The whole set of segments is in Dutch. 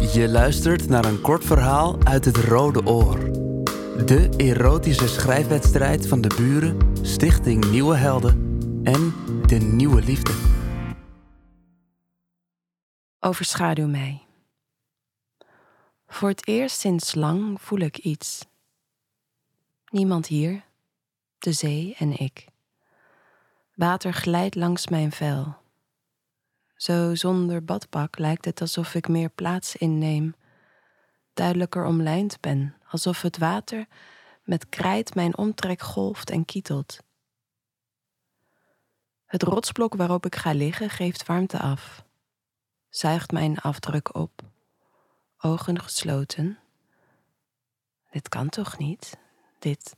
Je luistert naar een kort verhaal uit het Rode Oor. De erotische schrijfwedstrijd van de buren, Stichting Nieuwe Helden en de Nieuwe Liefde. Overschaduw mij. Voor het eerst sinds lang voel ik iets. Niemand hier, de zee en ik. Water glijdt langs mijn vel. Zo zonder badpak lijkt het alsof ik meer plaats inneem, duidelijker omlijnd ben, alsof het water met krijt mijn omtrek golft en kietelt. Het rotsblok waarop ik ga liggen geeft warmte af, zuigt mijn afdruk op, ogen gesloten. Dit kan toch niet? Dit.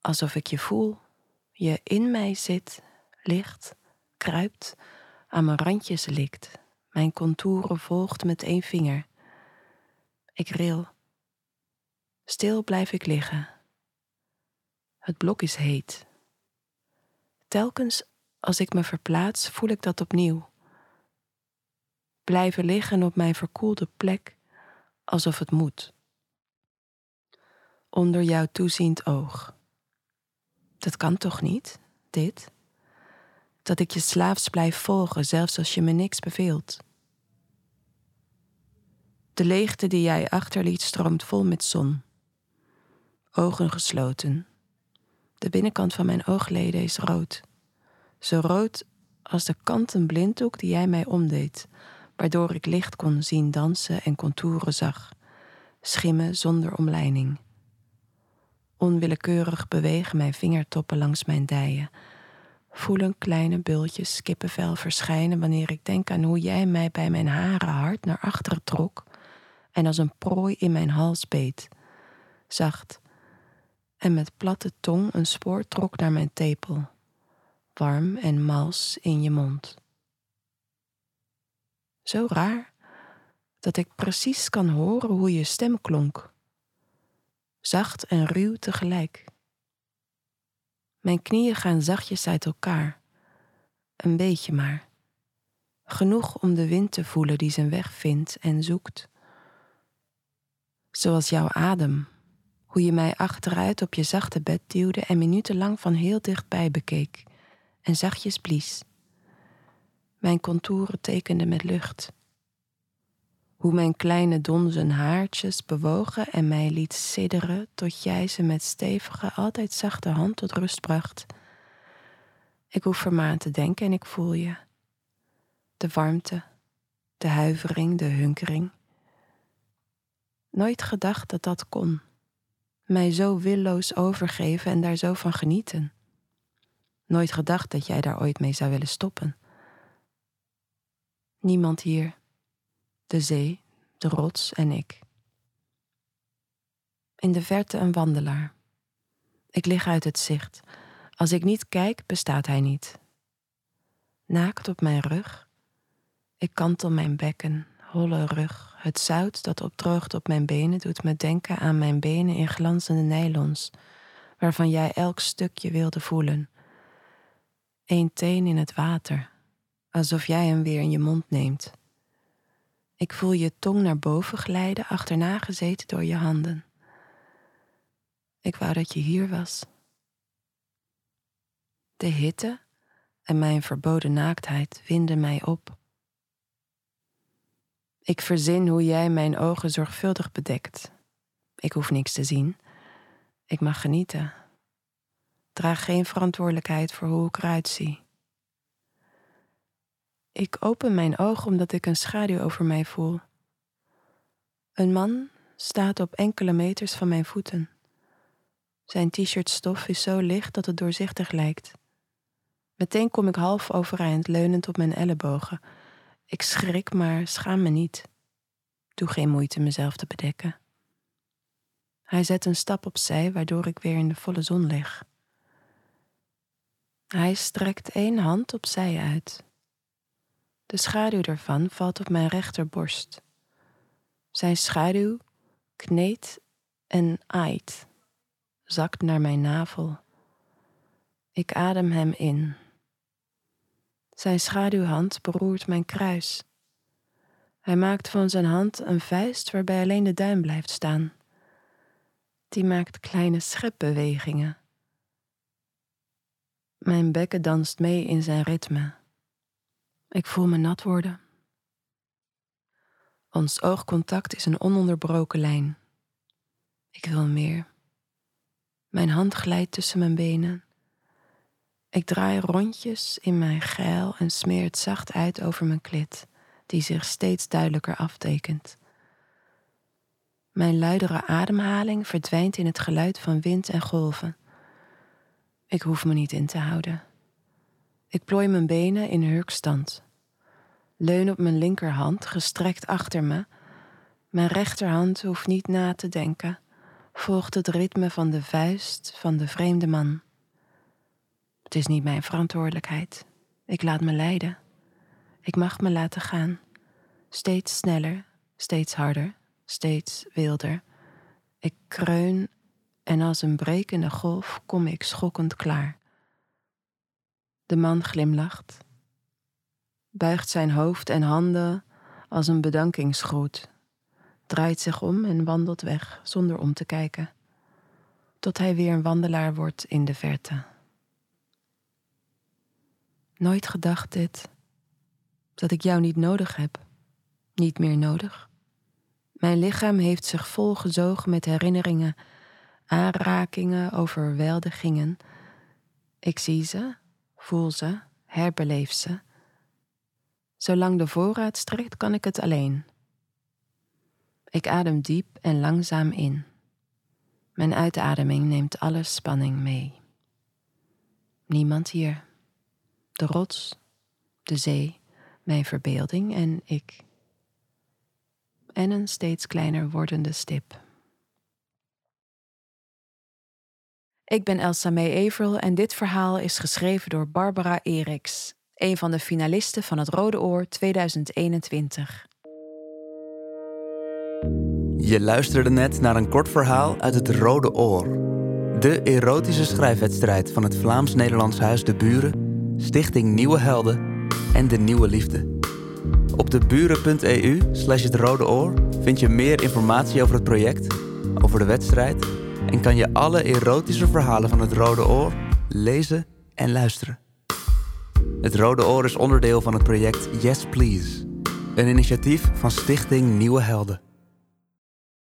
Alsof ik je voel, je in mij zit, ligt, kruipt aan mijn randjes likt, mijn contouren volgt met één vinger. Ik ril. Stil blijf ik liggen. Het blok is heet. Telkens als ik me verplaats, voel ik dat opnieuw. Blijven liggen op mijn verkoelde plek, alsof het moet. Onder jouw toeziend oog. Dat kan toch niet, dit? Dat ik je slaafs blijf volgen, zelfs als je me niks beveelt. De leegte die jij achterliet stroomt vol met zon. Ogen gesloten. De binnenkant van mijn oogleden is rood. Zo rood als de kanten blinddoek die jij mij omdeed, waardoor ik licht kon zien dansen en contouren zag, schimmen zonder omleiding. Onwillekeurig bewegen mijn vingertoppen langs mijn dijen, voelen kleine bultjes kippenvel verschijnen wanneer ik denk aan hoe jij mij bij mijn haren hard naar achteren trok en als een prooi in mijn hals beet, zacht, en met platte tong een spoor trok naar mijn tepel, warm en mals in je mond. Zo raar dat ik precies kan horen hoe je stem klonk, zacht en ruw tegelijk. Mijn knieën gaan zachtjes uit elkaar. Een beetje maar. Genoeg om de wind te voelen die zijn weg vindt en zoekt. Zoals jouw adem, hoe je mij achteruit op je zachte bed duwde en minutenlang van heel dichtbij bekeek en zachtjes blies. Mijn contouren tekende met lucht hoe mijn kleine donzen haartjes bewogen en mij liet sidderen tot jij ze met stevige, altijd zachte hand tot rust bracht. Ik hoef er maar aan te denken en ik voel je. De warmte, de huivering, de hunkering. Nooit gedacht dat dat kon. Mij zo willoos overgeven en daar zo van genieten. Nooit gedacht dat jij daar ooit mee zou willen stoppen. Niemand hier de zee, de rots en ik. In de verte een wandelaar. Ik lig uit het zicht. Als ik niet kijk, bestaat hij niet. Naakt op mijn rug. Ik kantel mijn bekken, holle rug. Het zout dat opdroogt op mijn benen doet me denken aan mijn benen in glanzende nylons, waarvan jij elk stukje wilde voelen. Eén teen in het water, alsof jij hem weer in je mond neemt. Ik voel je tong naar boven glijden, achterna gezeten door je handen. Ik wou dat je hier was. De hitte en mijn verboden naaktheid winden mij op. Ik verzin hoe jij mijn ogen zorgvuldig bedekt. Ik hoef niks te zien. Ik mag genieten. Draag geen verantwoordelijkheid voor hoe ik eruit zie. Ik open mijn ogen omdat ik een schaduw over mij voel. Een man staat op enkele meters van mijn voeten. Zijn t-shirt stof is zo licht dat het doorzichtig lijkt. Meteen kom ik half overeind, leunend op mijn ellebogen. Ik schrik, maar schaam me niet. Doe geen moeite mezelf te bedekken. Hij zet een stap opzij, waardoor ik weer in de volle zon lig. Hij strekt één hand opzij uit. De schaduw ervan valt op mijn rechterborst. Zijn schaduw kneedt en aait, zakt naar mijn navel. Ik adem hem in. Zijn schaduwhand beroert mijn kruis. Hij maakt van zijn hand een vuist waarbij alleen de duim blijft staan. Die maakt kleine schepbewegingen. Mijn bekken danst mee in zijn ritme. Ik voel me nat worden. Ons oogcontact is een ononderbroken lijn. Ik wil meer. Mijn hand glijdt tussen mijn benen. Ik draai rondjes in mijn geil en smeer het zacht uit over mijn klit, die zich steeds duidelijker aftekent. Mijn luidere ademhaling verdwijnt in het geluid van wind en golven. Ik hoef me niet in te houden. Ik plooi mijn benen in hurkstand. Leun op mijn linkerhand, gestrekt achter me. Mijn rechterhand hoeft niet na te denken, volgt het ritme van de vuist van de vreemde man. Het is niet mijn verantwoordelijkheid. Ik laat me leiden. Ik mag me laten gaan. Steeds sneller, steeds harder, steeds wilder. Ik kreun en als een brekende golf kom ik schokkend klaar. De man glimlacht, buigt zijn hoofd en handen als een bedankingsgroet, draait zich om en wandelt weg zonder om te kijken, tot hij weer een wandelaar wordt in de verte. Nooit gedacht dit, dat ik jou niet nodig heb, niet meer nodig. Mijn lichaam heeft zich volgezogen met herinneringen, aanrakingen, overweldigingen. Ik zie ze, voel ze, herbeleef ze. Zolang de voorraad strekt, kan ik het alleen. Ik adem diep en langzaam in. Mijn uitademing neemt alle spanning mee. Niemand hier. De rots, de zee, mijn verbeelding en ik. En een steeds kleiner wordende stip. Ik ben Elsa May Everel en dit verhaal is geschreven door Barbara Eriks, een van de finalisten van het Rode Oor 2021. Je luisterde net naar een kort verhaal uit het Rode Oor. De erotische schrijfwedstrijd van het Vlaams-Nederlands Huis De Buren, Stichting Nieuwe Helden en De Nieuwe Liefde. Op de buren.eu slash het Rode Oor vind je meer informatie over het project, over de wedstrijd en kan je alle erotische verhalen van het Rode Oor lezen en luisteren. Het Rode Oor is onderdeel van het project Yes Please, een initiatief van Stichting Nieuwe Helden.